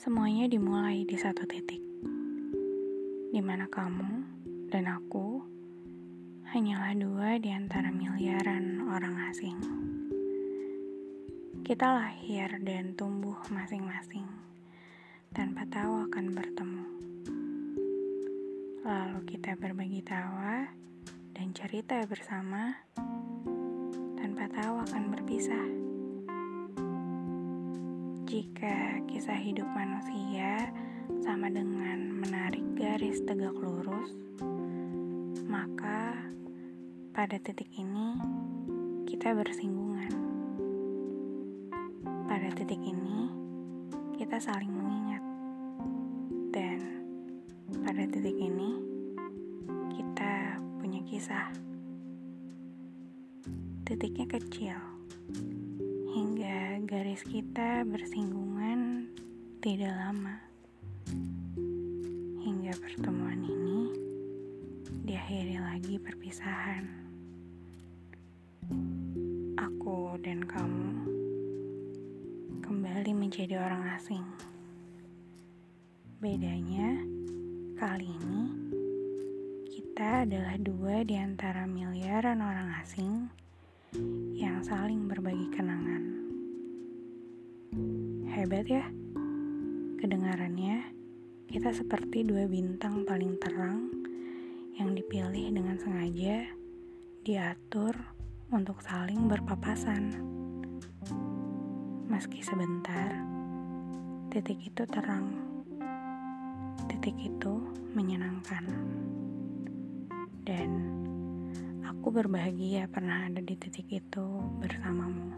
Semuanya dimulai di satu titik, di mana kamu dan aku hanyalah dua di antara miliaran orang asing. Kita lahir dan tumbuh masing-masing tanpa tahu akan bertemu. Lalu kita berbagi tawa dan cerita bersama tanpa tahu akan berpisah. Jika kisah hidup manusia sama dengan menarik garis tegak lurus, maka pada titik ini kita bersinggungan. Pada titik ini kita saling mengingat, dan pada titik ini kita punya kisah. Titiknya kecil hingga garis kita bersinggungan tidak lama. Hingga pertemuan ini diakhiri lagi perpisahan. Aku dan kamu kembali menjadi orang asing. Bedanya, kali ini kita adalah dua di antara miliaran orang asing yang saling berbagi kenangan. Hebat ya, kedengarannya kita seperti dua bintang paling terang yang dipilih dengan sengaja diatur untuk saling berpapasan. Meski sebentar, titik itu terang, titik itu menyenangkan, dan Aku berbahagia pernah ada di titik itu bersamamu.